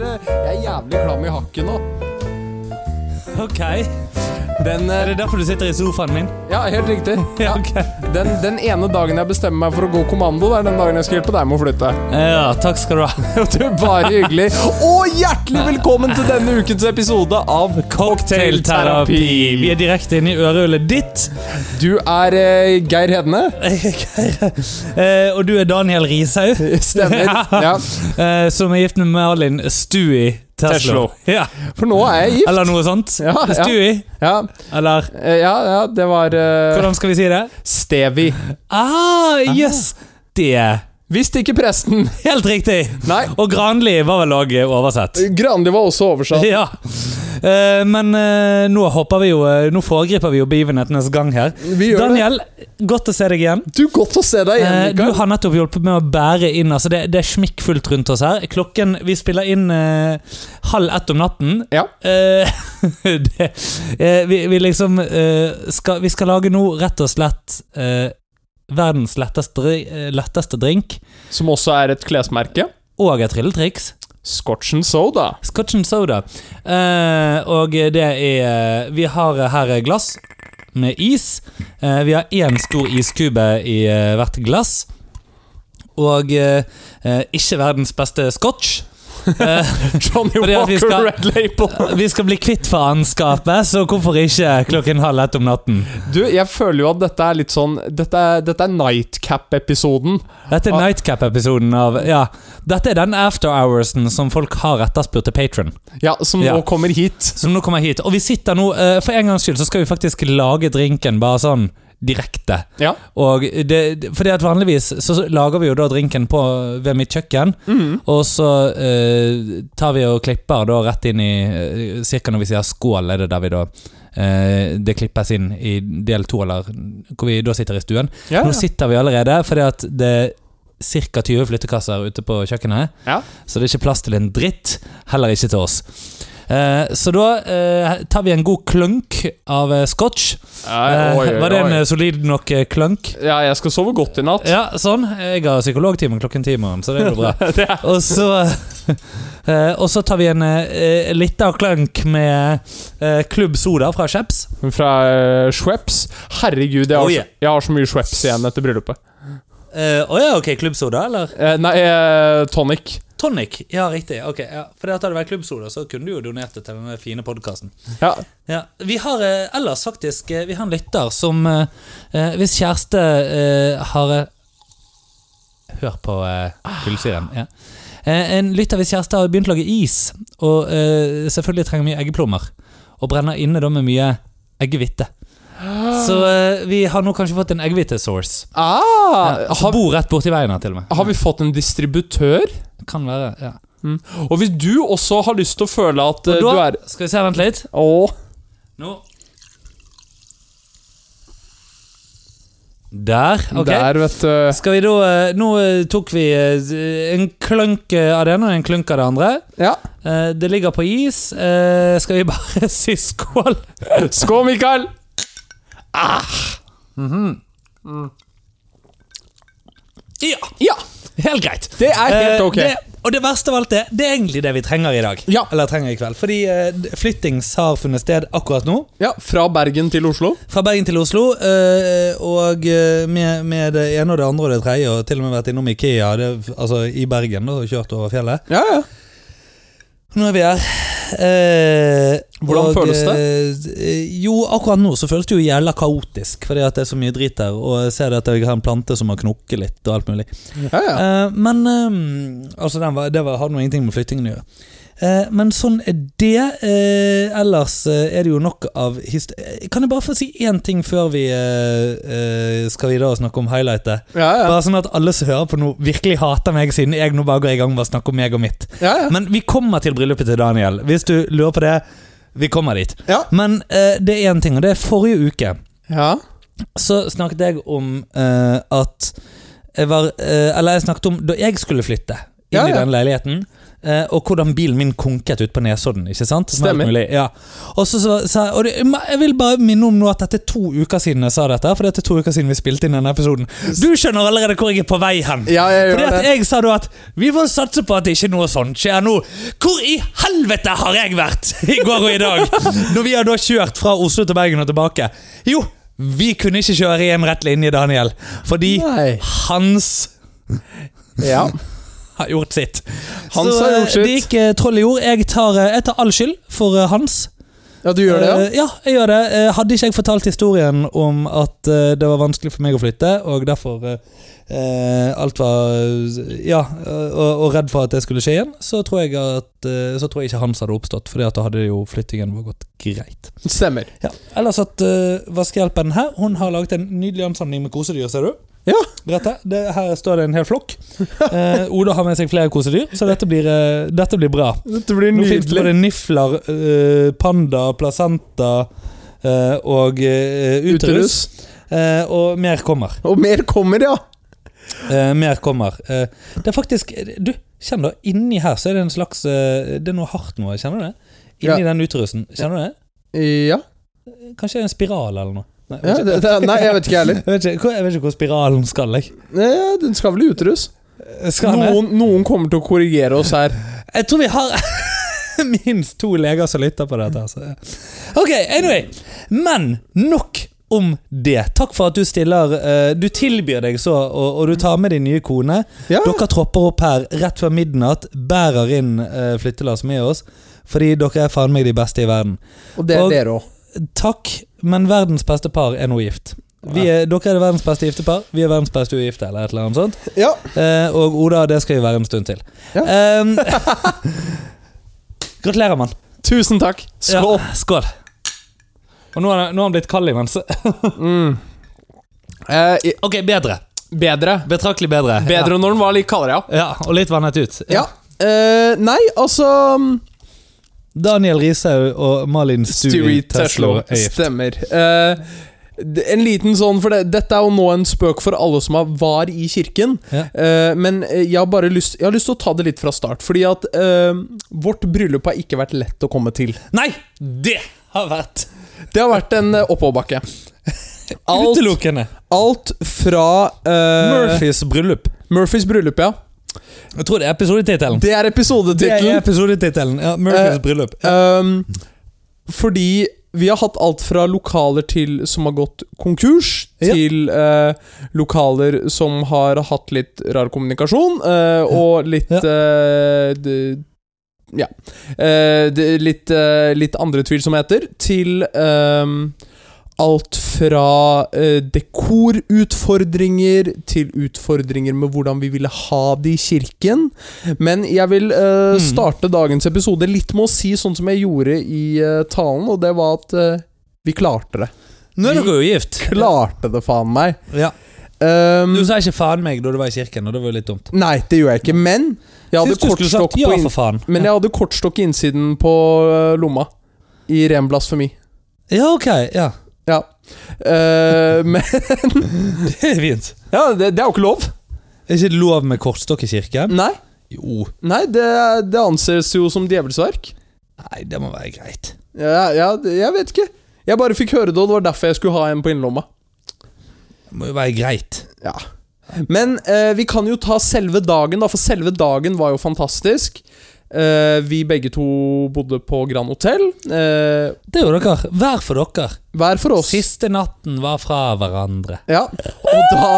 høre Jeg er jævlig klam i hakket nå. Ok. Den, Er eh, det derfor du sitter i sofaen min? ja, helt riktig. Ja, Ja. ok. Den, den ene dagen jeg bestemmer meg for å gå kommando, det er den dagen jeg skal hjelpe deg med å flytte. Ja, takk skal du ha. Du, Bare hyggelig. Og hjertelig velkommen til denne ukens episode av Cocktailterapi. Vi er direkte inne i ørehullet ditt. Du er eh, Geir Hedne. Eh, og du er Daniel Rishaug. Stemmer. Ja. Eh, som er gift med Malin Stui Teslo. Ja. For nå er jeg gift. Eller noe sånt. Ja, ja. Stui. Ja, Eller eh, ja, ja det var uh, hvordan skal vi si det? Stevi. Ah, yes! Det Visste ikke presten. helt riktig. Nei. Og Granli var vel òg oversett. Granli var også oversatt. Ja. Eh, men eh, nå hopper vi jo eh, Nå foregriper vi jo begivenhetenes gang her. Daniel, godt å se deg igjen. Du, godt å se deg igjen, du har nettopp hjulpet med å bære inn altså det, det er smikkfullt rundt oss her. Klokken Vi spiller inn uh, halv ett om natten. Ja. Uh, det, uh, vi, vi liksom skal, Vi skal lage nå rett og slett verdens letteste, letteste drink. Som også er et klesmerke. Og et trylletriks. Scotch and soda. Scotch and soda. Eh, og det er Vi har her glass med is. Eh, vi har én stor iskube i eh, hvert glass. Og eh, eh, ikke verdens beste scotch. Eh, Johnny Walker skal- Red Label. vi skal bli kvitt faenskapet, så hvorfor ikke klokken halv ett om natten? Du, jeg føler jo at dette er litt sånn Dette dette er Nightcap-episoden. Dette er. Nightcap-episoden av Ja, dette er den after hoursen som folk har etterspurt til Patron. Ja, som Ja. nå kommer hit. Som nå kommer hit. Og vi sitter nå, eh, for en gangs skyld, så skal vi faktisk lage drinken bare sånn direkte. Ja. Og det, fordi at vanligvis så lager vi jo da drinken på ved mitt kjøkken, mm. og så eh, tar vi og klipper da rett inn i uh, Cirka når vi sier skål, er det der vi da eh, Det klippes inn i del to, eller hvor vi da sitter i stuen. Ja, Nå sitter vi allerede, fordi at det ca. 20 flyttekasser ute på kjøkkenet. Ja. Så det er ikke plass til en dritt, heller ikke til oss. Eh, så da eh, tar vi en god klunk av eh, scotch. Var det en solid nok klunk? Ja, jeg skal sove godt i natt. Ja, sånn. Jeg har psykologtime klokken ti i morgen, så det går bra. Og så eh, Og så tar vi en uh, lita klunk med eh, Klubb Soda fra Sheps. Fra uh, Schweppes. Herregud, jeg har, Oh, så, yeah. jeg har så mye Schweppes igjen etter bryllupet. Å ja, ok. klubbsoda, eller? Uh, nei, uh, tonic. Tonic. Ja, riktig. ok ja. For det hadde det vært klubbsoda, så kunne du jo donert det til denne fine podkasten. Ja. Ja, Vi har eh, ellers faktisk eh, Vi har en lytter som eh, eh, Hvis kjæreste eh, har eh, Hør på uh, kullsyren. Ja. Eh, en lytter hvis kjæreste har begynt å lage is, og eh, selvfølgelig trenger mye eggeplommer, og brenner inne da med mye eggehvite. Så eh, vi har nå kanskje fått en eggehvitesource. Ah, Ja, som har, bor rett borti veien her, til og med. har vi fått en distributør? Kan være, ja. Og hvis du også har lyst til å føle at eh, du da er skal vi se, vent litt. Åh, Nå Der. ok Der, vet du. Skal vi da eh, Nå eh, tok vi eh, en klunk eh, av det ene og en klunk av det andre. Ja. Eh, Det ligger på is. Eh, Skal vi bare si skål? Skål, Mikael! Ja! Ja, Helt greit. det er helt Eh, ok. Det, og det verste av alt det, det er egentlig det vi trenger i dag. Ja. Eller trenger i kveld. Fordi eh, flyttings har funnet sted akkurat nå. Ja, Fra Bergen til Oslo. Fra Bergen til Oslo. eh, og eh, med, med det ene og det andre og det tredje, og til og med vært innom Ikea det, altså i Bergen og kjørt over fjellet. Ja, ja. Nå er vi her. Eh, Hvordan føles det? eh, jo, akkurat nå så føles det jo jævla kaotisk, fordi at det er så mye drit der. Og jeg ser at jeg har en plante som har knokket litt, og alt mulig. ja, ja. Eh, men eh, Altså, den var, det var, hadde noe ingenting med flyttingen å gjøre. Eh, men sånn er det. Eh, ellers eh, er det jo nok av hist... eh, Kan jeg bare få si én ting før vi skal videre og snakke om highlightet? ja, ja. Bare sånn at alle som hører på nå, virkelig hater meg, siden jeg nå bare går i gang med å snakke om meg og mitt. ja. Men vi kommer til bryllupet til Daniel. Hvis du lurer på det, vi kommer dit. Men eh, det er én ting, og det er forrige uke. ja. Så snakket jeg om eh, at jeg var eh, Eller jeg snakket om da jeg skulle flytte inn i den leiligheten. Eh, og hvordan bilen min konket ut på Nesodden. ikke sant? Stemmer. Ja. Og så, så, så, og det, jeg vil bare minne om nå at dette er to uker siden jeg sa dette. For dette er to uker siden vi spilte inn denne episoden. Du skjønner allerede hvor jeg er på vei hen. Ja, jeg Fordi at det. jeg sa da at vi får satse på at det ikke noe sånt skjer nå. Hvor i helvete har jeg vært i går og i dag? Når vi har da kjørt fra Oslo til Bergen og tilbake. Jo, vi kunne ikke kjøre i en rett linje, Daniel. Fordi Nei. Hans Ja. Har gjort sitt. Hans Så har gjort eh, sitt. det gikk eh, troll i jord. Jeg tar, eh, jeg tar all skyld for Hans. ja, du gjør det, ja? Ja, jeg gjør det. Hadde ikke jeg fortalt historien om at det var vanskelig for meg å flytte, og derfor eh, alt var Ja, og, og redd for at det skulle skje igjen, så tror jeg at Så tror jeg ikke Hans hadde oppstått, at da hadde jo flyttingen gått greit. Stemmer. Ja. Ellers at uh, vaskehjelpen her Hun har laget en nydelig ansamling med kosedyr, ser du. Ja. Rette. Det, her står det en hel flokk. Eh, Oda har med seg flere kosedyr, så dette blir, eh, dette blir bra. Dette blir Nå finnes det både nifler, eh, panda, placenta eh, og eh, uterus. Eh, og mer kommer. Og mer kommer, ja. Eh, mer kommer. Eh, det er faktisk Du, kjenn da. Inni her så er det en slags Det er noe hardt noe. Kjenner du det? Inni den uterusen. Kjenner du det? Ja. Kanskje en spiral eller noe. Nei, ja det, det, nei, jeg vet ikke, heller. jeg, hvor- jeg vet ikke hvor spiralen skal. Jeg. Ja, Den skal vel i uterus? Noen, noen kommer til å korrigere oss her. Jeg tror vi har minst to leger som lytter på dette. Altså. Ok, anyway. Men nok om det. Takk for at du stiller eh, Du tilbyr deg så, og, og du tar med din nye kone. Ja. Dere tropper opp her rett før midnatt, bærer inn uh, flyttelass med oss. Fordi dere er faen meg de beste i verden. Og det er Og- dere òg. Takk, men verdens beste par er nå gift. Vi er, dere er det verdens beste giftepar, vi er verdens beste ugifte, eller et eller annet sånt. Ja. Eh, og Oda, det skal vi være en stund til. Ja. Ehm, gratulerer, mann. Tusen takk. Skål. Ja, skål. Og nå har, han- blitt kald imens. Mm. Eh, i- ok, bedre. bedre. Betraktelig bedre. Bedre når den var litt kaldere, ja. Ja, og litt vannet ut. Ja. Eh, nei, altså mm, Daniel Rishaug og Malin Stewie Teslo er gift. Stemmer. Uh, en liten sånn, for det, Dette er jo nå en spøk for alle som har var i kirken. Ja. Uh, men eh, jeg har bare lyst Jeg har lyst til å ta det litt fra start. Fordi at uh, vårt bryllup har ikke vært lett å komme til. Nei, det har vært Det har vært en oppoverbakke. Utelukkende. alt fra uh, Murphys bryllup. Murphys bryllup, ja. Jeg tror det er episodetittelen. Det er Det episodetittelen. episodetittelen. Ja, Murphys uh, bryllup. Ja. Um, fordi vi har hatt alt fra lokaler til som har gått konkurs, Ja. til eh, lokaler som har hatt litt rar kommunikasjon, eh, og litt Ja. eh, det- Ja. Det, litt, litt andre tvilsomheter, til ehm, alt fra eh, dekorutfordringer til utfordringer med hvordan vi ville ha det i kirken. Men jeg vil eh, Mm. starte dagens episode litt med å si sånn som jeg gjorde i eh, talen, og det var at eh, vi klarte det. Nå er dere jo gift. Klarte det, faen meg. Ja. Um, Du sa ikke faen meg da du var i kirken, og det var jo litt dumt. nei, det gjør jeg ikke, men jeg hadde kortstokk ja, men jeg hadde kortstokk i innsiden på eh, lomma. I ren blasfemi. Ja, ok. Ja. Ja. Uh, men Det er fint. Ja, det, det er jo ikke lov. Er ikke det lov med kortstokk i kirken? Nei. Jo. Nei, det, det anses jo som djevelsverk. Nei, det må være greit. Ja, ja, det- jeg vet ikke. Jeg bare fikk høre det, og det var derfor jeg skulle ha en på innerlomma. Det må jo være greit. Ja. Men eh, vi kan jo ta selve dagen, da, for selve dagen var jo fantastisk. Eh, vi begge to bodde på Grand Hotell. Uh, Det gjorde dere. Hver for dere. hver for oss. Siste natten var fra hverandre. Ja, og da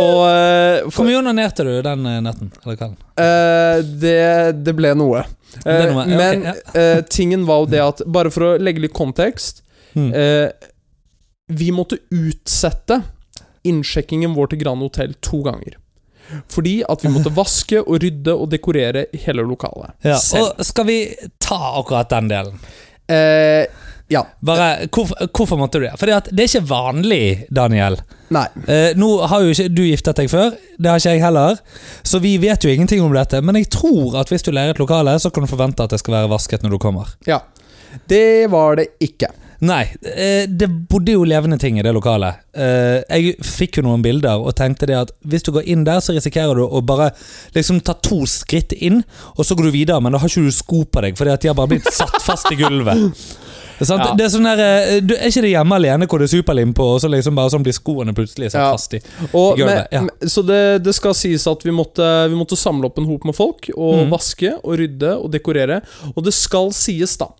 Og eh, Hvor mye onanerte du den eh, natten? Eh, det, det ble noe. Det ble Eh, noe, ja, ok, men ja. eh, tingen var jo det at Bare for å legge litt kontekst Mm. eh, Vi måtte utsette innsjekkingen vår til Grand Hotell to ganger. Fordi at vi måtte vaske og rydde og dekorere hele lokalet. Ja, og skal vi ta akkurat den delen? Eh, ja. Bare, hvorfor, hvorfor måtte du det? Fordi at det er ikke vanlig, Daniel. Nei. Eh, nå har jo ikke du giftet deg før, det har ikke jeg heller. Så vi vet jo ingenting om dette. Men jeg tror at hvis du leier et lokale, så kan du forvente at det skal være vasket når du kommer. Ja. Det var det ikke. Nei, eh, det bodde jo levende ting i det lokalet. Eh, Jeg fikk jo noen bilder og tenkte det at hvis du går inn der, så risikerer du å bare liksom ta to skritt inn, og så går du videre, men da har ikke du sko på deg, fordi at de har bare blitt satt fast i gulvet. Sant? Ja. Det er sånn der, eh, du, Er ikke det hjemme alene hvor det er superlim på, og så liksom bare sånn blir skoene plutselig satt Ja. fast i? Gjør med, ja. Så det, det skal sies at vi måtte, vi måtte samle opp en hop med folk, og mm. vaske og rydde og dekorere. Og det skal sies, da,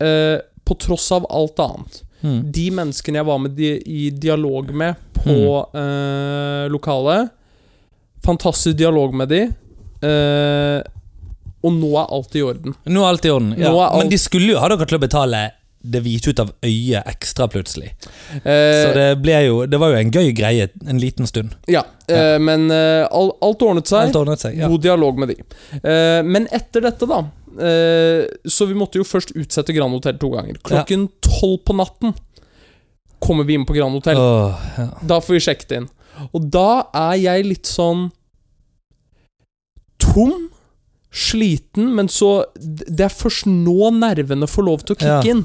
eh, på tross av alt annet Mm. De menneskene jeg var med di i dialog med på eh, lokalet Fantastisk dialog med de. Eh, og nå er alt i orden. Nå er alt i orden. Ja. Alt- Men de skulle jo ha dere til å betale det hvite ut av øyet ekstra plutselig. Eh, Så det ble jo Det var jo en gøy greie en liten stund. ja, eh, men eh, alt ordnet seg. Alt ordnet seg. Ja. God dialog med de. Eh, men etter dette, da eh, Så vi måtte jo først utsette Grand Hotel to ganger. Klokken tolv på natten kommer vi inn på Grand Hotel. Åh, ja. Da får vi sjekket inn. Og da er jeg litt sånn Tom, sliten, men så Det er først nå nervene får lov til å kicke Ja. inn.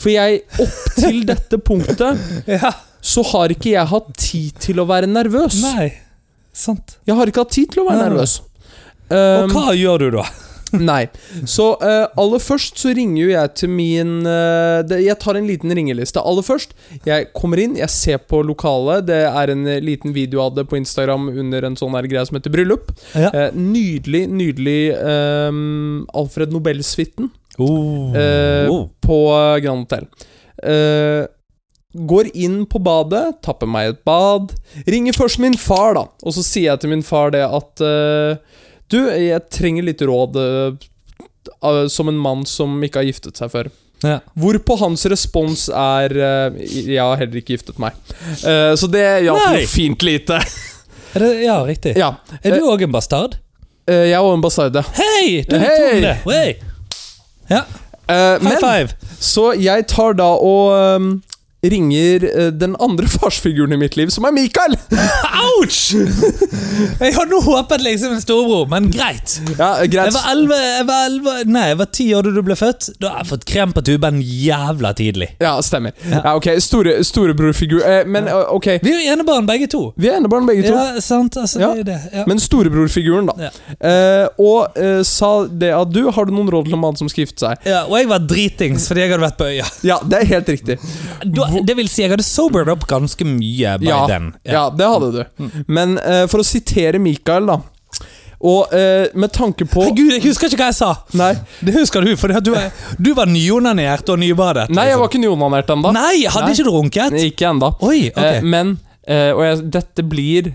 For jeg, opp til dette punktet, ja. så har ikke jeg hatt tid til å være nervøs. Nei. Sant. Jeg har ikke hatt tid til å være Nei. nervøs. Og Um, hva gjør du da? Nei. Så uh, aller først så ringer jo jeg til min uh, det, Jeg tar en liten ringeliste. Aller først, jeg kommer inn, jeg ser på lokalet. Det er en eh, liten video av det på Instagram under en sånn her greie som heter Bryllup. Ja. Uh, nydelig, nydelig ehm, Alfred Nobel-suiten Oh. Oh. på Grand Hotel. Uh, Går inn på badet, tapper meg et bad. Ringer først min far, da. Og så sier jeg til min far det at eh, Du, jeg trenger litt råd uh, som en mann som ikke har giftet seg før. Ja. Hvorpå hans respons er uh, Jeg har heller ikke giftet meg. Uh, så det hjalp noe fint lite. Er det, ja, riktig. ja. Er du òg en bastard? jeg jeg òg en bastard, ja. Hei! Du tok det! Hey. Ja, high men five! Så jeg tar da og ehm, ringer eh, den andre farsfiguren i mitt liv, som er Mikael. Ouch! Jeg hadde håpet liksom en storebror, men greit. Ja, greit. Jeg var 11, jeg var 11 Nei, jeg var 10 år da du ble født. Da har jeg fått krem på tuben jævla tidlig. Ja, stemmer. Ja, ok, store, Storebrorfigur eh, Men eh, ok, Vi er jo enebarn begge to. vi er enebarn begge to. Ja, sant. Altså, Ja. det er det. Ja. Men storebrorfiguren, da. Ja. Eh, og eh, sa det at du har du noen råd til en mann som skal gifte seg. Ja, og jeg var dritings fordi jeg hadde vært på øya. Ja, det er helt riktig. Da, det vil si, jeg hadde sobered opp ganske mye by Ja, then. ja, det hadde du. Men uh, for å sitere Mikael, da. Og eh, med tanke på Herregud, jeg husker ikke hva jeg sa! Nei, Det husker du, for du, er- du var nyonanert og nybadet. nei jeg var ikke nyonanert ennå. Nei, hadde Nei. ikke drunket? runket? Ikke ennå. Oi, ok. Eh, men eh, Og jeg, dette blir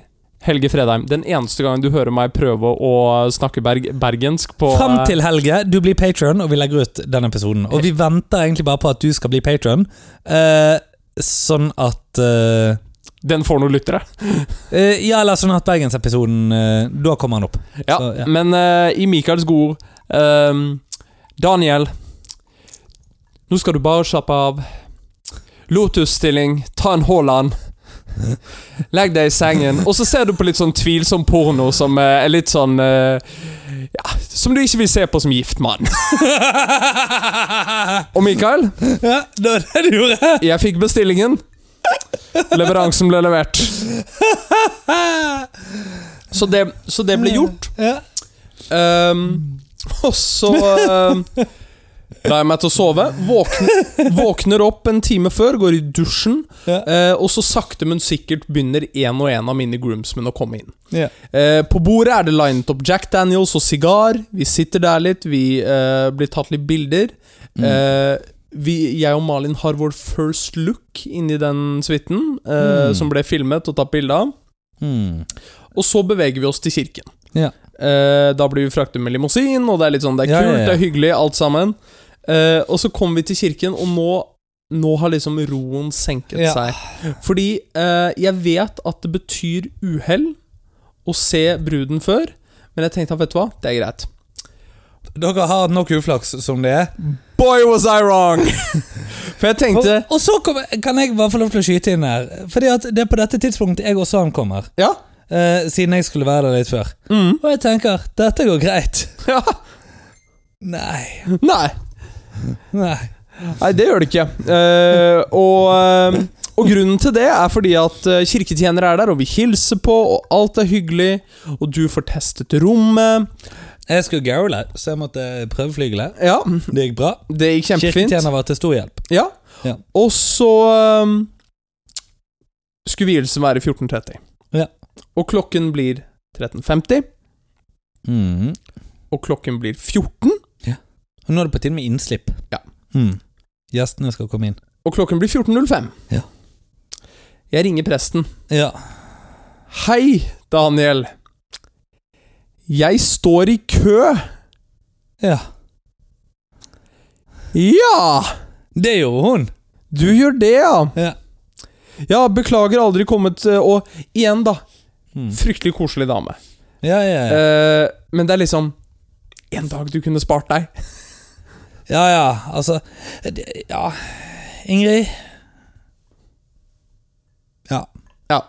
Helge Fredheim. Den eneste gangen du hører meg prøve å snakke berg, bergensk på Fram eh, til Helge, du blir patron, og vi legger ut den episoden. Og vi venter egentlig bare på at du skal bli patron, eh, sånn at eh, Den får noen lyttere. eh, Ja, eller sånn at bergensepisoden eh, Da kommer han opp. Ja, Så, ja. Men eh, i Michaels gode ord ehm, Daniel, nå skal du bare slappe av. Lotus-stilling, ta en Haaland. Legg deg i sengen, og så ser du på litt sånn tvilsom porno som eh, er litt sånn eh, Ja, som du ikke vil se på som gift mann. Og Mikael, ja, det var det du gjorde. jeg fikk bestillingen. Leveransen ble levert. Så det, så det ble gjort. Ja. Um, og så ehm, la jeg meg til å sove. Våkner, våkner opp en time før, går i dusjen. Ja. eh, og så sakte, men sikkert begynner en og en av mine groomsmen å komme inn. Ja. Eh, på bordet er det linet opp Jack Daniels og sigar. Vi sitter der litt, vi eh, blir tatt litt bilder. Mm. Eh, vi, jeg og Malin har vår first look inni den suiten, eh, Mm. som ble filmet og tatt bilde av. Mm. Og så beveger vi oss til kirken. Ja. Eh, da blir vi fraktet med limousin, og det er litt sånn, det er kult, det er hyggelig, alt sammen. Eh, og så kom vi til kirken, og nå, nå har liksom roen senket Ja. seg. Fordi uh, jeg vet at det betyr uhell å se bruden før, men jeg tenkte at vet du hva, det er greit. Dere har nok uflaks som det er. Boy, was I wrong! For jeg tenkte og så kom, kan jeg bare få lov til å skyte inn her. Fordi at det er på dette tidspunktet jeg også ankommer. Ja. Uh, siden jeg skulle være der litt før. Mm, Og jeg tenker dette går greit. ja. Nei. Nei. Nei. Nei, det gjør det ikke. Uh, og, eh, og grunnen til det er fordi at eh, kirketjenere er der, og vi hilser på, og alt er hyggelig, og du får testet rommet. Jeg skulle gaule, så jeg måtte prøveflygle. Ja, Det gikk bra. det gikk kjempefint. Kirketjener var til stor hjelp. Ja. Ja. Og så um, skulle vielsen være 14.30. Ja. Og klokken blir 13.50, Mm. og klokken blir 14, Og nå er det på tide med innslipp. Ja. Mm. Gjestene skal komme inn. og klokken blir 14.05. Ja. Jeg ringer presten. Ja. Hei, Daniel. Jeg står i kø. ja. Ja! Det gjorde hun. Du gjør det, ja. Ja. Ja, beklager aldri kommet eh, Og igjen, da. Mm. Fryktelig koselig dame. Ja, ja, ja. Eh, men det er liksom En dag du kunne spart deg. Ja, ja. Altså Ja. Ingrid Ja. Ja.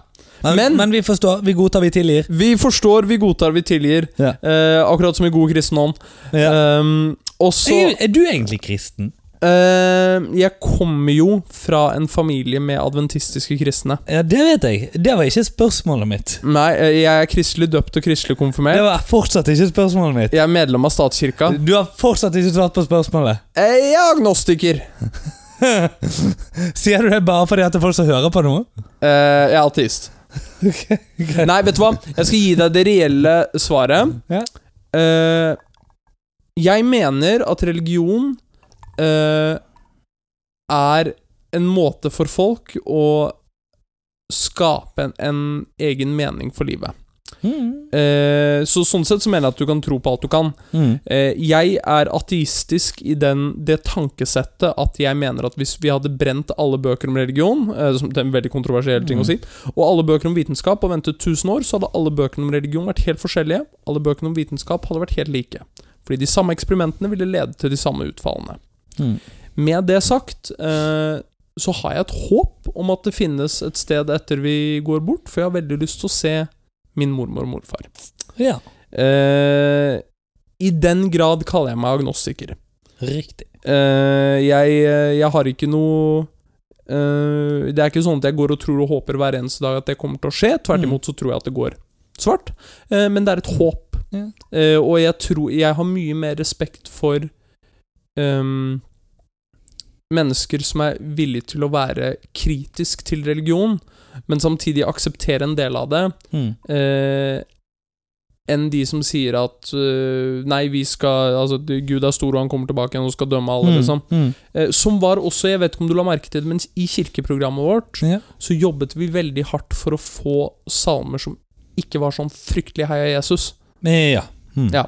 Men, Men- men vi forstår. Vi godtar, vi tilgir. Vi forstår, vi godtar, vi tilgir. Ja. Eh, akkurat som i god kristen ånd. Um, og så Er, er du egentlig kristen? Eh, Jeg kommer jo fra en familie med adventistiske kristne. Ja, det vet jeg. Det var ikke spørsmålet mitt. Nei, eh, jeg er kristelig døpt og kristelig konfirmert. Det var fortsatt ikke spørsmålet mitt. Jeg er medlem av statskirka. Du har fortsatt ikke svart på spørsmålet. Eh, Jeg er agnostiker. Sier du det bare fordi at det er folk som hører på noe? Uh, jeg er ateist. okay, Nei, vet du hva? Jeg skal gi deg det reelle svaret. Ja. Uh, jeg mener at religion eh, er en måte for folk å skape en, en egen mening for livet. Mm. Uh, så Sånn sett så mener jeg at du kan tro på alt du kan. Mm. Uh, jeg er ateistisk i den, det tankesettet at jeg mener at hvis vi hadde brent alle bøker om religion uh, Det er en veldig kontroversiell ting å si. Og alle bøker om vitenskap og ventet 1000 år, så hadde alle bøkene om religion vært helt forskjellige. Alle bøkene om vitenskap hadde vært helt like. Fordi de samme eksperimentene ville lede til de samme utfallene. Mm. Med det sagt eh, så har jeg et håp om at det finnes et sted etter vi går bort, for jeg har veldig lyst til å se min mormor og morfar. Ja, Eh, I den grad kaller jeg meg agnostiker. riktig. Eh, jeg, jeg har ikke noe eh, Det er ikke sånn at jeg går og tror og håper hver eneste dag at det kommer til å skje. Tvert Mm. imot så tror jeg at det går svart. Men det er et håp. Ja. Og jeg tror Jeg har mye mer respekt for ehm, mennesker som er villige til å være kritisk til religion, men samtidig akseptere en del av det, Mm. eh, enn de som sier at uh, Nei, vi skal Altså, Gud er stor, og han kommer tilbake igjen og skal dømme alle, liksom. Mm. Eh, som var også, jeg vet ikke om du la merke til det, men i kirkeprogrammet vårt Ja. så jobbet vi veldig hardt for å få salmer som ikke var sånn fryktelig heia Jesus. Ja. Mm. Ja.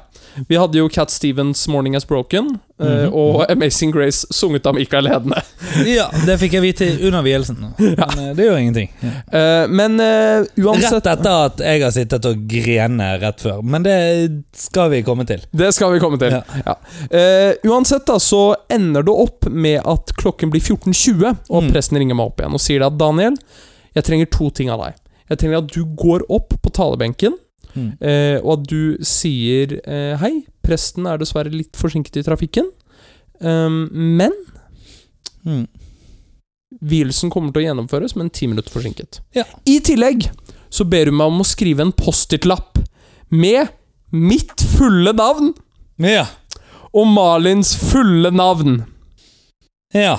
Vi hadde jo Cat Stevens' 'Morning is Broken' mm -hmm. og 'Amazing Grace' sunget av Mikael Hedne. ja, det fikk jeg vite under vielsen. Men eh, det gjør ingenting. Ja. Eh, men uh, uansett Rett etter at jeg har sittet og grene rett før. Men det skal vi komme til. Det skal vi komme til. Ja. Eh, uansett da, så ender det opp med at klokken blir 14.20, og Mm. presten ringer meg opp igjen og sier at Daniel, jeg trenger to ting av deg. Jeg trenger at du går opp på talebenken, Mm. eh, og at du sier eh, hei, presten er dessverre litt forsinket i trafikken, um, men Mm. vielsen kommer til å gjennomføres, men ti minutter forsinket. Ja. I tillegg så ber hun meg om å skrive en Post-It-lapp med mitt fulle navn Ja. og Malins fulle navn. Ja.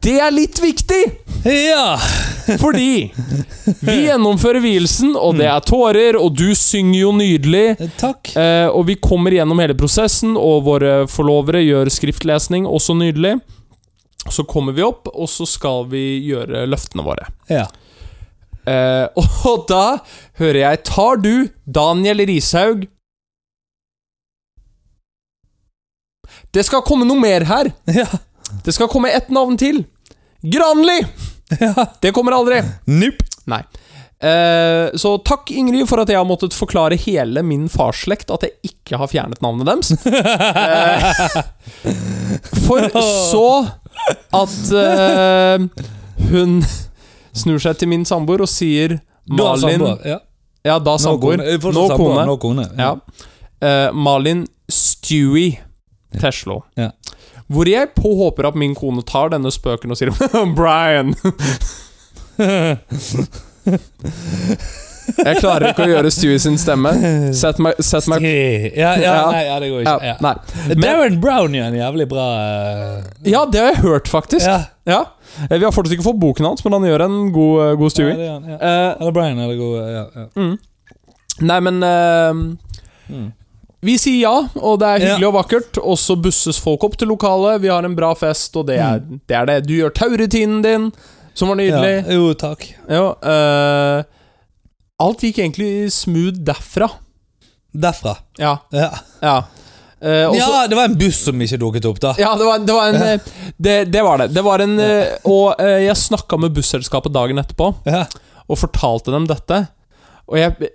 Det er litt viktig, Ja! fordi vi gjennomfører vielsen, og det er tårer, og du synger jo nydelig. Takk. Eh, og vi kommer gjennom hele prosessen, og våre forlovere gjør skriftlesning, også nydelig. Så kommer vi opp, og så skal vi gjøre løftene våre. Ja. Eh, og da hører jeg Tar du Daniel Rishaug Det skal komme noe mer her. Ja. Det skal komme ett navn til. Granli! ja. Det kommer aldri. Nope. Nei. Eh, så takk, Ingrid, for at jeg har måttet forklare hele min farsslekt at jeg ikke har fjernet navnet deres. Eh, for så at eh, hun snur seg til min samboer og sier Malin. Ja. Ja, da Nå samboer. kone. Nå kone. Nå kone. Ja. Eh, Malin Stewie Teslo. Ja. Hvor jeg på håper at min kone tar denne spøken og sier Brian. Jeg klarer ikke å gjøre Stewie sin stemme. Sett meg, set meg ja, ja, nei, ja, det går ikke. Ja. Nei. Men, Darren Brown gjør en jævlig bra eh, ja, det har jeg hørt, faktisk. Ja. Eh, Vi har fortsatt ikke fått boken hans, men han gjør en god, god Stewie. ja, det er han, ja. Eh, Eller Brian er det god. Ja, ja. mm. Nei, men uh, Mm. Vi sier ja, og det er hyggelig Ja. og vakkert. Og så busses folk opp til lokalet, vi har en bra fest, og det er det. Er det. Du gjør taurutinen din, som var nydelig. Ja. Jo, takk. Ja, uh, alt gikk egentlig smooth derfra. Derfra. Ja. Ja. Ja, Eh, og ja, det var en buss som ikke dukket opp, da. ja det, var, det var en eh, det, det var det. Det var en eh, Og uh, jeg snakka med busselskapet dagen etterpå Ja. og fortalte dem dette. Og jeg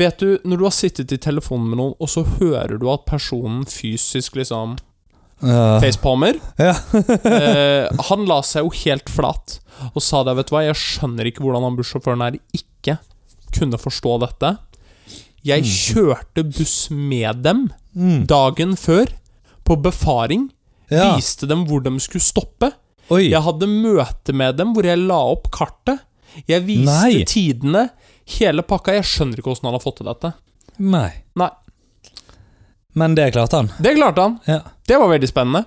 Vet du, når du har sittet i telefonen med noen, og så hører du at personen fysisk liksom Uh. facepalmer Ja. eh, Han la seg jo helt flat og sa det, vet du hva, jeg skjønner ikke hvordan han bussjåføren her ikke kunne forstå dette. Jeg kjørte buss med dem Mm. dagen før, på befaring. ja. Viste dem hvor de skulle stoppe. Oi. Jeg hadde møte med dem hvor jeg la opp kartet. Jeg viste Nei. tidene, hele pakka. Jeg skjønner ikke hvordan han har fått til dette. Nei. Nei. Men det klarte han. Det klarte han. Ja. Det var veldig spennende.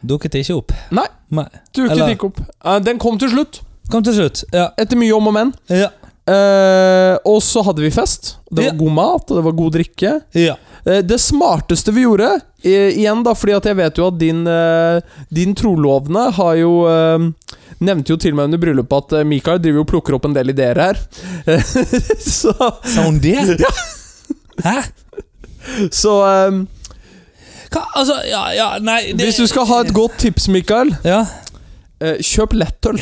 Dukket ikke opp. Nei, Nei. Dukket Eller- ikke opp. Eh, Den kom til slutt, Kom til slutt. Ja. etter mye om og men. Ja. Uh, og så hadde vi fest. Det var Ja. god mat, og det var god drikke. ja. Uh, det smarteste vi gjorde, uh, igjen da, fordi at jeg vet jo at din, din trolovne har jo Nevnte jo til meg under bryllupet at eh, Mikael driver og plukker opp en del ideer her. så Sa hun det? Ja. Hæ? så um, Hva? Altså, ja, ja, nei det, Hvis du skal ha et godt tips, Mikael, Ja. eh, kjøp lettøl.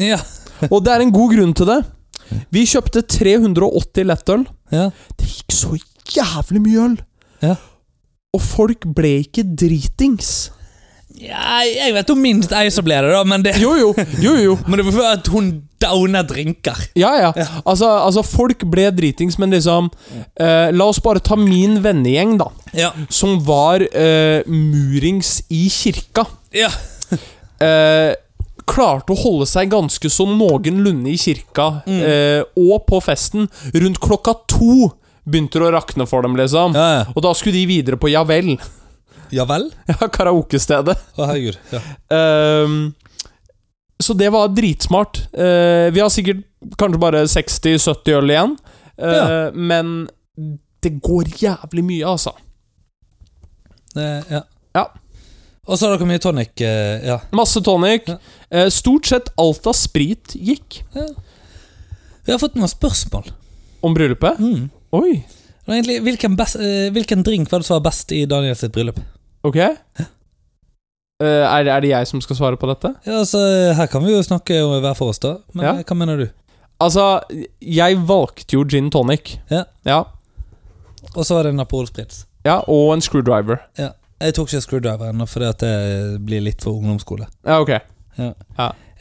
Ja. Og det er en god grunn til det. Vi kjøpte 380 lettøl. Ja. Det gikk så jævlig mye øl. Ja. Og folk ble ikke dritings. Ja jeg vet om minst ei som ble det, da, men det Jo, jo. jo, jo. Men det var for at hun downer drinker. Ja, ja. Altså, altså, folk ble dritings, men liksom eh, La oss bare ta min vennegjeng, da. Ja. Som var eh, murings i kirka. Ja. Eh, klarte å holde seg ganske så noenlunde i kirka, Mm. eh, og på festen. Rundt klokka to begynte det å rakne for dem, liksom. Ja, ja. Og da skulle de videre på Ja vel. Ja vel? Ja, karaokestedet. Å, herregud. Ja. Um, så det var dritsmart. Uh, vi har sikkert kanskje bare 60-70 øl igjen, uh, Ja. men det går jævlig mye, altså. Det, ja. Ja. Og så har dere mye tonic. Uh, ja. Masse tonic. Ja. Stort sett alt av sprit gikk. Vi har fått noen spørsmål. Om bryllupet? Mm. Oi, egentlig, hvilken, best, hvilken drink var det som var best i Daniels bryllup? Ok. Eh, er, er det jeg som skal svare på dette? Ja, altså, Her kan vi jo snakke om hver for oss, da. Men Ja. eh, hva mener du? Altså, jeg valgte jo gin tonic. Ja. Ja, Og så var det Spritz. ja og en screwdriver. Ja. Jeg tok ikke screwdriver ennå, fordi at det blir litt for ungdomsskole. Ja, ok.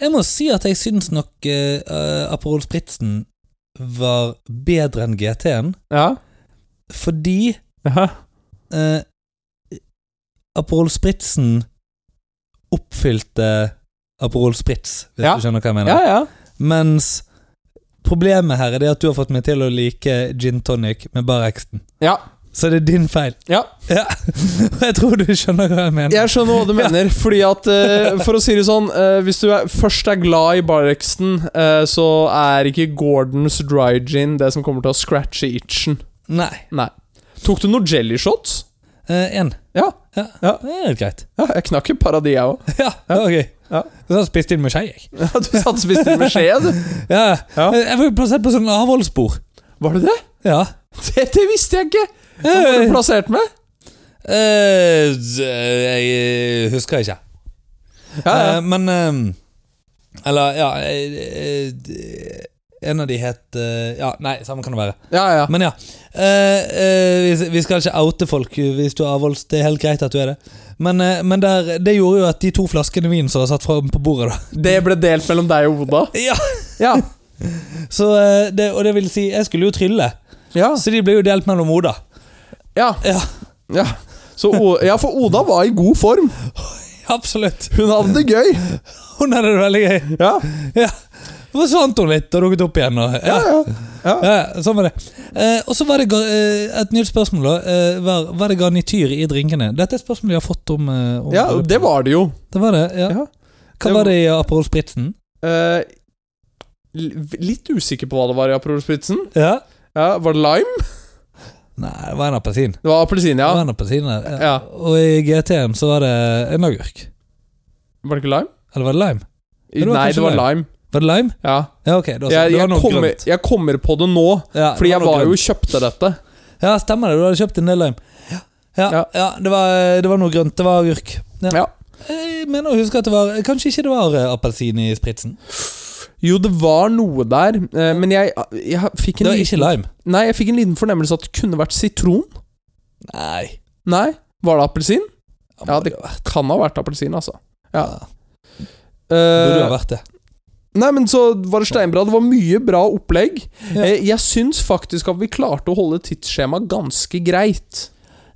Jeg må si at jeg syns nok eh, eh, Aperol Spritzen var bedre enn GT-en, Ja. fordi Ja. eh, Aperol Spritzen oppfylte Aperol Spritz, hvis Ja. du skjønner hva jeg mener. ja, ja. Mens problemet her er det at du har fått meg til å like gin tonic med bare eksten. Ja. Så det er din feil. ja. Ja. Jeg tror du skjønner hva jeg mener. Jeg skjønner hva du mener, fordi at uh, For å si det sånn, uh, hvis du er, først er glad i Barrexton, uh, så er ikke Gordons dry gin det som kommer til å scratche itchen. Nei. Nei. Tok du noen jelly shots? Én. Ja. ja. Ja. Det er litt greit. ja jeg knakk et par av de, jeg òg. Ja, det var gøy. Ja. Så jeg spiste inn med skje, jeg. Ja, du satt og spiste med skje, du. Ja. Ja. Jeg var jo plassert på sånn avholdsbord. Var det det? Ja. Det, det visste jeg ikke! Hva var du plassert med? Eh, jeg husker ikke. Ja, ja. Eh, men eh, Eller, ja jeg, eh, En av de het eh, Ja, nei, samme kan det være. ja, ja. Men ja. Eh, eh, vi, skal ikke oute folk hvis du er avholds. Det er helt greit at du er det. Men, eh, men der, det gjorde jo at de to flaskene vin som var satt fram på bordet, da Det ble delt mellom deg og Oda? Ja Ja. Så, eh, det, Og det vil si, jeg skulle jo trylle, Ja. så de ble jo delt mellom Oda. ja. Ja. ja. Så, ja, for Oda var i god form. Absolutt. Hun hadde det gøy. Hun hadde det veldig gøy. Ja, Ja. Forsvant hun litt og dukket opp igjen. Og, ja, ja. ja. ja. Ja, sånn var det. Eh, og så var det eh, et nytt spørsmål. da. Eh, var, var det garnityr i drinkene? Dette er et spørsmål jeg har fått om. Eh, om ja og det var det jo. Det var det, ja. Ja. Hva Det var det i Aperol Spritzen? Eh, litt usikker på hva det var i Aperol Spritzen. Ja. Ja, var det lime? Nei, det var en appelsin. Det var appelsin, Det var en appelsin ja. ja. Og i GT-en så var det en agurk. Var det ikke lime? Eller var det lime? det var Nei, det var lime. lime. Var det lime? Ja. Ja, ok. Jeg, det var jeg, kommer, grønt. jeg kommer på det nå, Ja, fordi det jeg var jo grønt. og kjøpte dette. Ja, stemmer det. Du hadde kjøpt en del lime. Ja, ja, Ja. det, var, det var noe grønt. Det var agurk. Ja. Ja. Jeg mener å huske at det var Kanskje ikke det var eh, appelsin i spritsen? Jo, det var noe der, eh, men jeg, jeg fikk Det var liten, ikke lime. Nei, jeg fikk en liten fornemmelse at det kunne vært sitron. Nei. Nei, var det appelsin? Ja, det jo kan ha vært appelsin, altså. Ja. Burde Eh, ha vært det. Nei, men så var det steinbra. Det var mye bra opplegg. Ja. Eh, jeg syns faktisk at vi klarte å holde tidsskjemaet ganske greit.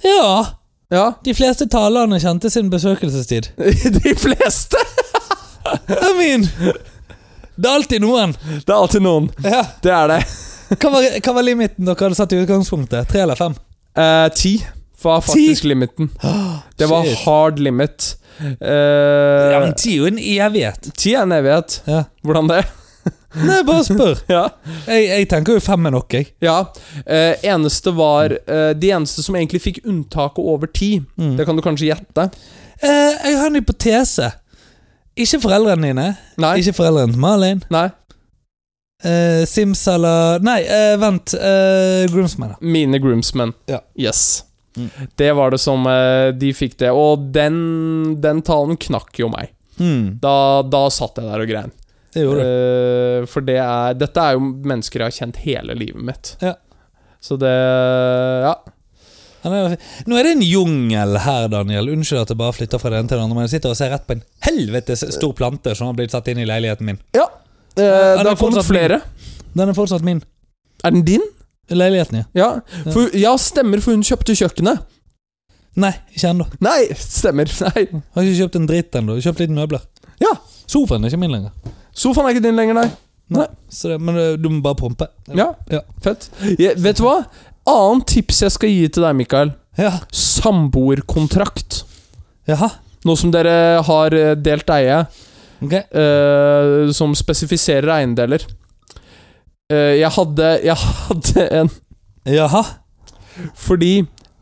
Ja. Ja. De fleste talerne kjente sin besøkelsestid. De fleste! I mean Det er alltid noen. Det er alltid noen. Ja. Det er det. Hva var, hva var limiten dere hadde satt i utgangspunktet? Tre eller fem? Eh, ti var faktisk limiten. Det var Shit. hard limit. Uh, Ja, men ti er jo en evighet. ti er en evighet. Ja. Hvordan det? Nei, bare spør. Ja. Jeg, jeg tenker jo fem er nok, jeg. ja. Uh, eneste var uh, De eneste som egentlig fikk unntaket over ti, Mm. det kan du kanskje gjette. Jeg har en hypotese. Ikke foreldrene dine. Nei. Ikke foreldrene til Malin. Nei. Uh, eller Nei, uh, vent. Uh, groomsmen. Mine groomsmen. Ja. Yes. Mm. Det var det som eh, de fikk det. Og den, den talen knakk jo meg. Mm, Da, da satt jeg der og grein. det gjorde du. Eh, for det er Dette er jo mennesker jeg har kjent hele livet mitt. Ja. Så det Ja. Er, nå er det en jungel her, Daniel. Unnskyld at jeg bare flytter fra den til den andre, men jeg sitter og ser rett på en helvetes stor plante som har blitt satt inn i leiligheten min. ja. uh, det har kommet flere. Den er fortsatt min. Er den din? Leiligheten, ja. Ja. For, ja, stemmer, for hun kjøpte kjøkkenet. Nei, ikke ennå. Nei, stemmer. Nei. Har ikke kjøpt en dritt ennå. Kjøpt litt møbler. Ja. Sofaen er ikke min lenger. Sofaen er ikke din lenger, nei. Nei. Så det, men eh, du må bare prompe. Ja, Ja. fett. Jeg, vet du hva? Annet tips jeg skal gi til deg, Mikael. Ja. Samboerkontrakt. Jaha. Nå som dere har eh, delt eie, Ok. Uh, som spesifiserer eiendeler. Eh, jeg hadde Jeg hadde en Jaha. Fordi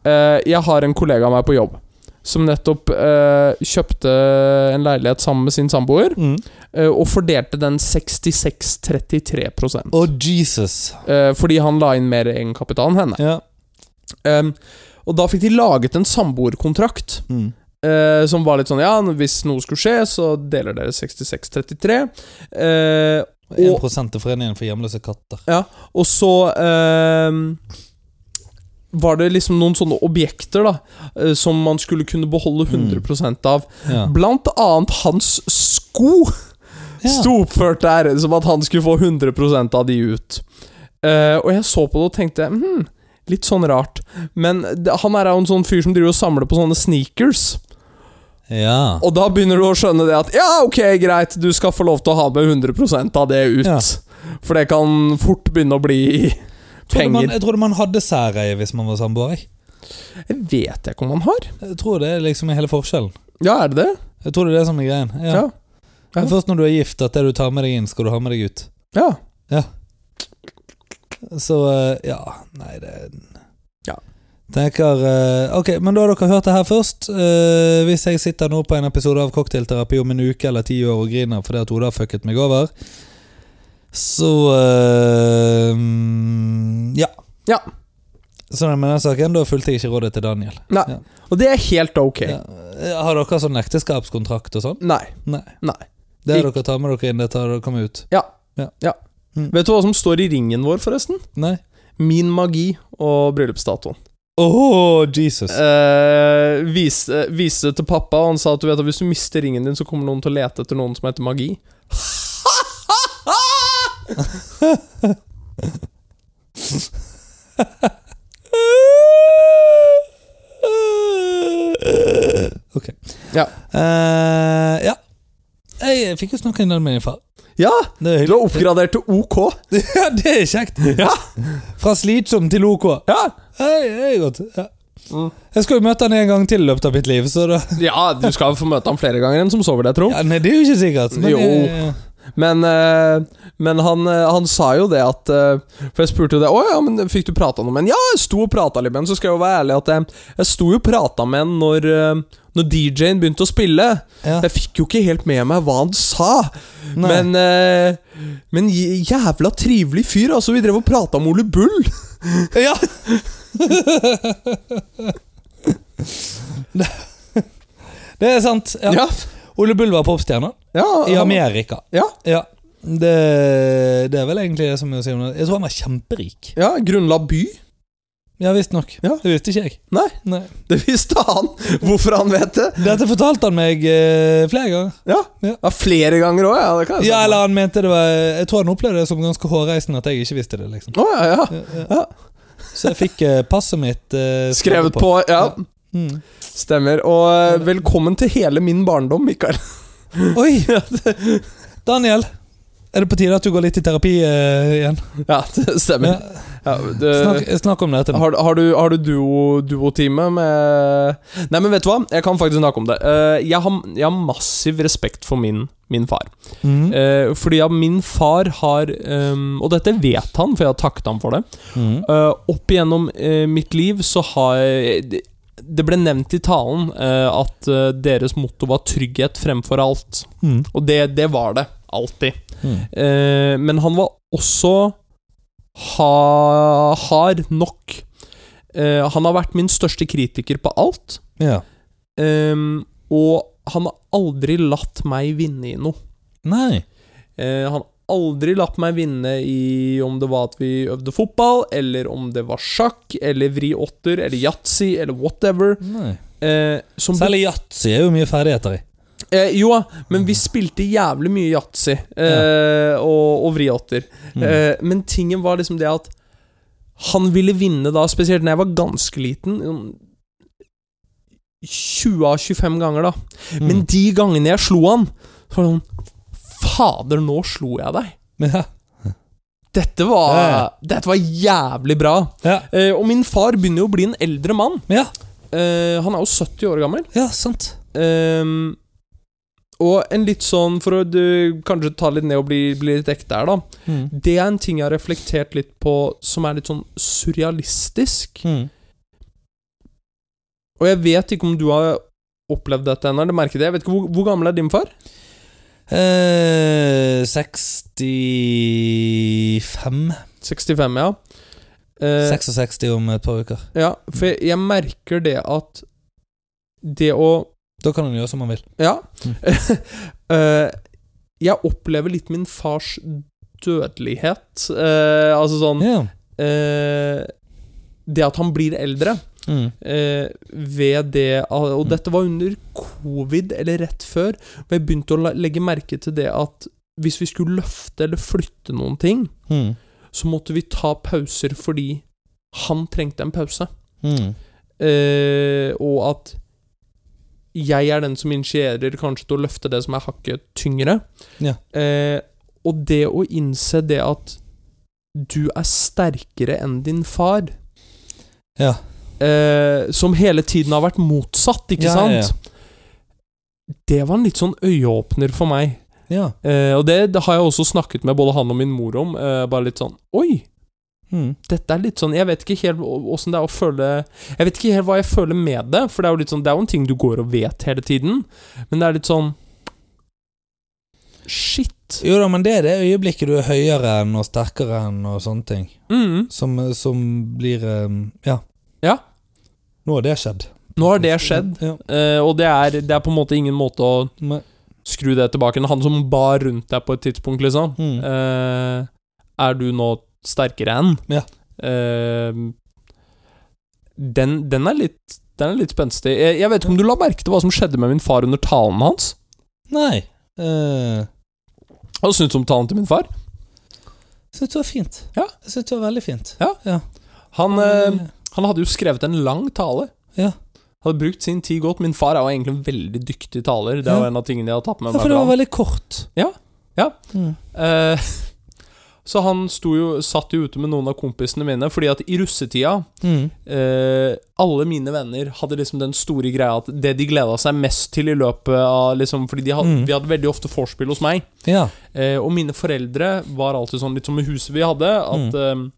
eh, jeg har en kollega av meg på jobb som nettopp eh, kjøpte en leilighet sammen med sin samboer, Mm. eh, og fordelte den 66-33 Å, Jesus. eh, Fordi han la inn mer egenkapital enn henne. Ja. Og da fikk de laget en samboerkontrakt. Mm. Eh, som var litt sånn Ja, hvis noe skulle skje, så deler dere 66-33. Eh, 1 til Foreningen for hjemløse katter. Ja, og så eh, var det liksom noen sånne objekter da eh, som man skulle kunne beholde 100% av. Ja. Blant annet hans sko Ja. sto oppført der, som at han skulle få 100% av de ut. Eh, og jeg så på det og tenkte hm, litt sånn rart. Men det, han er jo en sånn fyr som driver og samler på sånne sneakers. Ja. Og da begynner du å skjønne det at ja, ok, greit, du skal få lov til å ha med 100% av det ut. Ja. For det kan fort begynne å bli man, penger. jeg trodde man hadde særeie hvis man var samboer. jeg. Vet ikke om man har. Jeg tror det er liksom hele forskjellen. Ja, er det det? Jeg tror det er det som er greien. Ja. Ja. Er først når du er gift at det du tar med deg inn, skal du ha med deg ut. Ja. Så eh, ja, nei det Ja. Tenker eh, Ok, men da har dere hørt det her først. Eh, hvis jeg sitter nå på en episode av Cocktailterapi om en uke eller ti år og griner fordi at Oda har fucket meg over, så eh, mm, Ja. Ja. Sånn med den saken, da fulgte jeg ikke rådet til Daniel. Nei. Ja. Og det er helt ok. Ja. Har dere sånn ekteskapskontrakt og sånn? Nei. Nei. Nei. Det er dere tar med dere inn, det tar dere med ut? Ja. Ja. ja. Mm. Vet du hva som står i ringen vår, forresten? Nei? Min magi og bryllupsdatoen. Åh, Jesus. Uh, viste, viste det til pappa, og han sa at du vet at hvis du mister ringen din, så kommer noen til å lete etter noen som heter magi. ok. ja. Jeg fikk jo snakke en del med din far. Ja! Det er Du har oppgradert til OK. Ja, det er kjekt. Ja! Fra slitsom til OK. Ja, Hei, er godt. Ja. Mm. Jeg skal jo møte han en gang til i løpet av mitt liv, så da ja du skal få møte han flere ganger enn som sover, deg, Trond. ja, Nei, det er jo ikke sikkert. Men, Jo. eh, Men, eh, men han, eh, han sa jo det at eh, For jeg spurte jo det. Å ja, men fikk du prata noe med han? Ja, jeg sto og prata litt med han. Så skal jeg jo være ærlig at jeg, jeg sto jo og prata med han når, når DJ-en begynte å spille. ja. Jeg fikk jo ikke helt med meg hva han sa. Nei. Men, men jævla trivelig fyr. Altså, vi drev og prata om Ole Bull. Ja! det, det er sant. Ja. Ja. Ole Bull var popstjerne ja i Amerika. Ja. Ja. Det, det er vel egentlig det som er å si om det. Jeg tror han var kjemperik. ja, grunnla by. Ja, visstnok. Ja. Det visste ikke jeg. Nei, Nei. det visste han. Hvorfor han vet det? Dette fortalte han meg eh, flere ganger. Ja, Ja. ja flere ganger òg, ja. Ja, eller han mente det var Jeg tror han opplevde det som ganske hårreisende at jeg ikke visste det. liksom oh, ja, ja. Ja, ja. Ja. Så jeg fikk eh, passet mitt eh, Skrevet på. Ja, Mm. stemmer. Og eh, velkommen til hele min barndom, Mikael. Oi! Daniel, er det på tide at du går litt i terapi eh, igjen? Ja, det stemmer. Ja. Det, Snakk, snakk om det nå. har, har du, har du duo- duo-time med Nei, men vet du hva? Jeg kan faktisk snakke om det. Eh, jeg, har, jeg har massiv respekt for min, min far. Mm. Eh, fordi ja, min far har ehm, Og dette vet han, for jeg har takket ham for det. Mm. Eh, opp igjennom eh, mitt liv så har det, det ble nevnt i talen eh, at eh, deres motto var 'trygghet fremfor alt'. Mm. Og det, det var det. Alltid. Mm. Eh, men han var også ha, hard nok. Eh, han har vært min største kritiker på alt. Ja. ehm, og han har aldri latt meg vinne i noe. Nei. Eh, han har aldri latt meg vinne i om det var at vi øvde fotball, eller om det var sjakk, eller vri åtter, eller yatzy, eller whatever. Eh, Særlig yatzy er jo mye ferdigheter i. eh, jo, men vi spilte jævlig mye yatzy eh, og, og vriåtter. Mm. Eh, men tingen var liksom det at han ville vinne da, spesielt når jeg var ganske liten. sånn 20 av 25 ganger, da. Mm. Men de gangene jeg slo han, så var det sånn Fader, nå slo jeg deg. ja. Dette var, Ja, ja. dette var jævlig bra. Eh, og min far begynner jo å bli en eldre mann. Ja. Eh, han er jo 70 år gammel. ja, sant. eh, og en litt sånn, for å du, kanskje ta litt ned og bli, bli litt ekte her, da. Mm. Det er en ting jeg har reflektert litt på som er litt sånn surrealistisk. Mm. Og jeg vet ikke om du har opplevd dette ennå, eller merket det. Jeg vet ikke, hvor, hvor gammel er din far? Eh, 65 65, ja. Eh, 66 om et par uker. ja, for jeg, jeg merker det at det å Da kan han gjøre som han vil. Ja. Mm. Eh, jeg opplever litt min fars dødelighet. Eh, altså sånn yeah. Det at han blir eldre. Mm. eh, ved det Og Mm. dette var under covid, eller rett før. Og jeg begynte å legge merke til det at hvis vi skulle løfte eller flytte noen ting, Mm. så måtte vi ta pauser fordi han trengte en pause. Mm. Eh, og at jeg er den som initierer kanskje til å løfte det som er hakket tyngre. Ja. Eh, og det å innse det at du er sterkere enn din far, Ja. Eh, som hele tiden har vært motsatt, ikke Ja, ja, sant? Det var en litt sånn øyeåpner for meg. Ja. Eh, og det, det har jeg også snakket med både han og min mor om. Eh, bare litt sånn Oi! Mm. Dette er litt sånn Jeg vet ikke helt åssen det er å føle Jeg vet ikke helt hva jeg føler med det, for det er jo litt sånn Det er jo en ting du går og vet hele tiden, men det er litt sånn Shit. Jo da, men det er det øyeblikket du er høyere enn og sterkere enn og sånne ting. Mm. Som, som blir eh, Ja. Ja. Nå har det skjedd. Nå har det skjedd, Ja. uh, og det er, det er på en måte ingen måte å Nei. skru det tilbake. Han som bar rundt deg på et tidspunkt, liksom. mm. Uh, er du nå sterkere enn? Ja. Uh, den, den er litt Den er litt spenstig. Jeg, jeg vet ikke om du la merke til hva som skjedde med min far under talen hans? Nei. Hva syns du om talen til min far? jeg syns det var fint. Ja. Jeg syns det var veldig fint. Han, eh, han hadde jo skrevet en lang tale. Ja. hadde brukt sin tid godt. Min far er jo egentlig en veldig dyktig taler. Det er jo Ja. en av tingene jeg har tatt med Ja, meg. for det var veldig kort. Ja, ja. Mm. Eh, så han jo, satt jo ute med noen av kompisene mine, fordi at i russetida Mm. eh, Alle mine venner hadde liksom den store greia at det de gleda seg mest til i løpet av liksom, Fordi de hadde, Mm. vi hadde veldig ofte vorspiel hos meg. Ja. Eh, og mine foreldre var alltid sånn, litt som med huset vi hadde, at eh,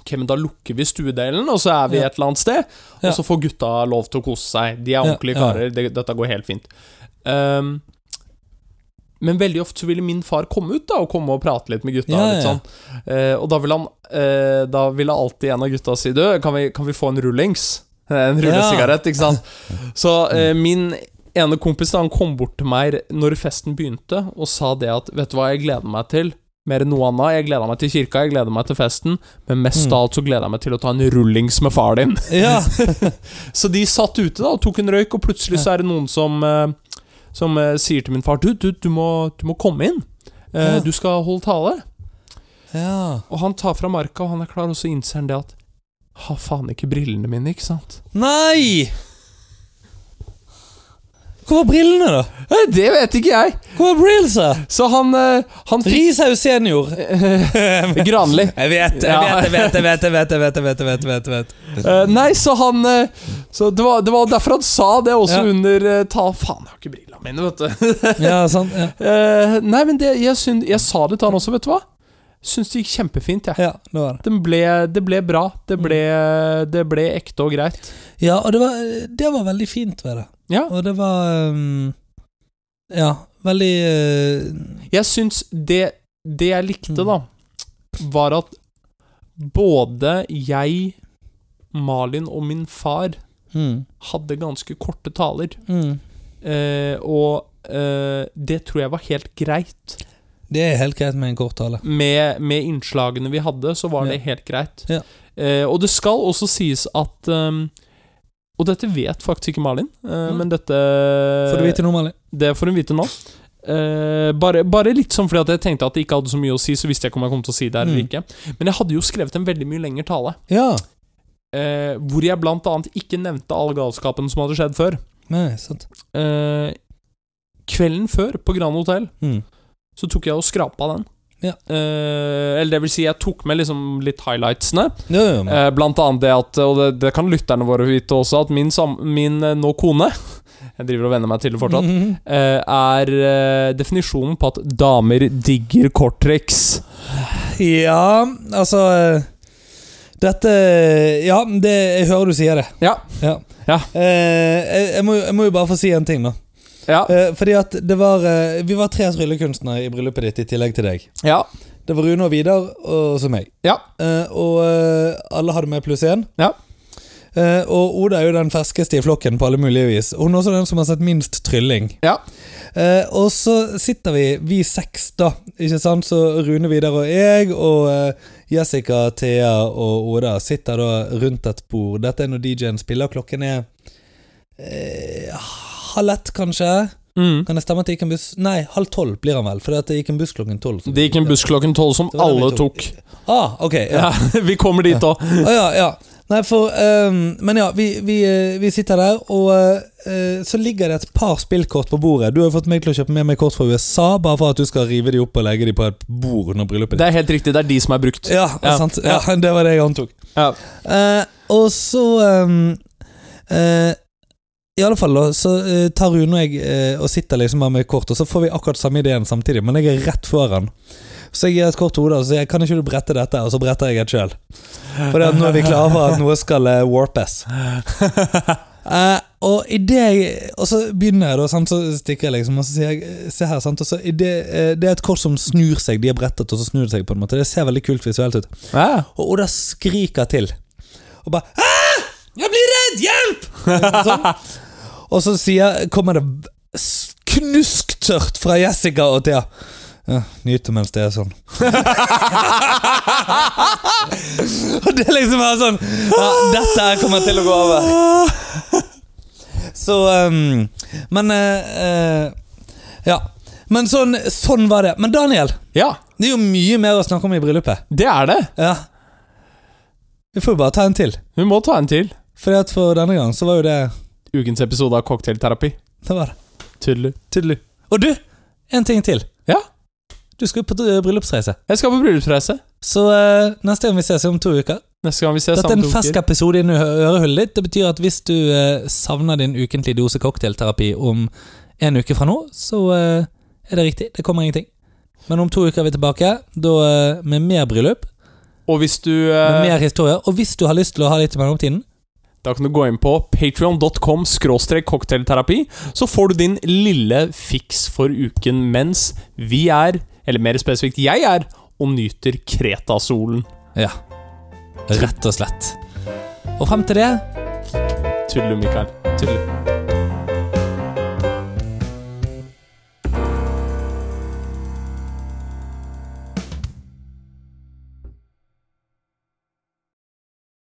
Ok, men da lukker vi stuedelen, og så er vi Mm. Ja. et eller annet sted. Ja. Og så får gutta lov til å kose seg. De er ordentlige ja. karer. Det, dette går helt fint. Um, men veldig ofte så ville min far komme ut da og komme og prate litt med gutta. Ja, litt ja. sånn. Eh, og da ville han eh, Da ville alltid en av gutta si Du, kan vi, kan vi få en rullings? En rullesigarett, ikke sant? Så eh, min ene kompis da, han kom bort til meg når festen begynte, og sa det at Vet du hva jeg gleder meg til? Mer enn noe annet. Jeg gleder meg til kirka, jeg gleder meg til festen, men mest Mm. av alt så gleder jeg meg til å ta en rullings med far din. ja. Så de satt ute da og tok en røyk, og plutselig så er det noen som eh, Som eh, sier til min far Du, du, du, må, du må komme inn. Eh, Ja. Du skal holde tale. ja. Og han tar fra marka, og han er klar, og så innser han det at Har faen ikke brillene mine, ikke sant? Nei! Hvor var brillene, da? Eh, Det vet ikke jeg. Hvor var brillene? Så han, eh, han Rishaug senior. Granli. Jeg vet, jeg vet, jeg vet, jeg vet, jeg vet, jeg vet, jeg vet, jeg vet, jeg vet. Eh, nei, så han Så det var, det var derfor han sa det også Ja. under ta Faen, jeg har ikke brillene mine, vet du. Ja, sant. Ja, nei, men det, jeg, synd, jeg sa det til han også, vet du hva? Syns det gikk kjempefint, jeg. ja det var det. Ble, det ble bra. Det ble, det ble ekte og greit. Ja, og det var, det var veldig fint ved det. Ja. Og det var um, Ja, veldig uh, Jeg syns det, det jeg likte, Mm. da, var at både jeg, Malin og min far mm, hadde ganske korte taler. mm. Eh, og eh, det tror jeg var helt greit. Det er helt greit med en kort tale. Med, med innslagene vi hadde, så var Ja. det helt greit. Ja. Eh, og det skal også sies at um, Og dette vet faktisk ikke Malin, eh, Mm. men dette Får du vite noe, Malin? Det får hun vite nå. Eh, bare, bare litt sånn fordi at jeg tenkte at det ikke hadde så mye å si, så visste jeg ikke om jeg kom til å si det her eller Mm. ikke. Men jeg hadde jo skrevet en veldig mye lengre tale, Ja. eh, hvor jeg blant annet ikke nevnte all galskapen som hadde skjedd før. Nei, sant. Eh, kvelden før, på Grand Hotell, Mm. Så tok jeg og skrapa den. Ja. Uh, eller det vil si, jeg tok med liksom litt highlightsene. Ja, ja. Eh, blant annet det at, og det, det kan lytterne våre vite også, at min, sam, min eh, nå kone Jeg driver og venner meg til det fortsatt. Mm -hmm. uh, er definisjonen på at damer digger korttriks. Ja, altså Dette Ja, det, jeg hører du sier det. Ja. Ja. Ja. Jeg, jeg, må, jeg må jo bare få si en ting, da. Ja. Eh, fordi at det var eh, Vi var tre tryllekunstnere i bryllupet ditt, i tillegg til deg. Ja. Det var Rune og Vidar, og så meg. Ja. Eh, og eh, alle hadde med pluss én. Ja. Eh, og Oda er jo den ferskeste i flokken på alle mulige vis. Hun er også den som har sett minst trylling. Ja. Eh, og så sitter vi, vi seks, da. Ikke sant? Så Rune, Vidar og jeg, og eh, Jessica, Thea og Oda sitter da rundt et bord. Dette er når DJ-en spiller. Klokken er eh, halv ett, kanskje. Mm. Kan det stemme at det gikk en buss? Nei, halv tolv blir han vel. For det gikk en buss klokken tolv. Det gikk en buss klokken tolv som alle tok. Ah, ok. Ja. Ja, Vi kommer dit òg. Ah, ja, ja. Nei, for um, Men ja, vi, vi, eh, vi sitter der, og uh, så ligger det et par spillkort på bordet. Du har fått meg til å kjøpe med meg kort fra USA, bare for at du skal rive de opp og legge de på et bord under bryllupet ditt. Det er helt riktig. Det er de som er brukt. Ja, Ja, sant. ja. Det var det jeg antok. Ja. Uh, og så um, eh, I alle fall da, så eh, tar Rune og jeg eh, og sitter liksom her med kort, og så får vi akkurat samme ideen samtidig, men jeg er rett foran. Så jeg gir et kort hode og sier kan ikke du brette dette, og så bretter jeg et sjøl. For nå er vi klare for at noe skal eh, warpes. Eh, og i det jeg Og så begynner jeg, da, sant, så stikker jeg liksom, og så sier jeg Se her, sant. Og så i det, eh, det er et kort som snur seg, de er brettet, og så snur det seg på en måte. Det ser veldig kult visuelt ut. Ja. Og Oda skriker til. Og bare «Hæ? Jeg blir redd! Hjelp! sånn. Og så sier, kommer det knusktørt fra Jessica og Thea. Ja, Nyte mens det er sånn. og det er liksom bare sånn ja, Dette kommer til å gå over. Så um, Men uh, Ja. Men sånn, sånn var det. Men Daniel, ja, det er jo mye mer å snakke om i bryllupet. det er det. Ja. Vi får jo bare ta en til. Vi må ta en til. Fordi at for denne gang så var jo det ukens episode av Cocktailterapi. Det var det. Tydelig. Tydelig. Og du, en ting til. Ja? Du skal på bryllupsreise. Jeg skal på bryllupsreise. Så uh, neste gang vi ses om to uker. Neste gang vi ses Dette er en fersk episode i ørehullet ditt. Det betyr at hvis du uh, savner din ukentlige dose cocktailterapi om en uke fra nå, så uh, er det riktig. Det kommer ingenting. Men om to uker er vi tilbake, da med mer bryllup, Og hvis du med mer historier. Og hvis du har lyst til å ha litt i mellomtiden, Da kan du gå inn på skråstrek cocktailterapi, så får du din lille fiks for uken mens vi er, eller mer spesifikt jeg er, og nyter Kreta-solen. ja. Rett og slett. Og frem til det Tudelu, Mikael. Tudelu.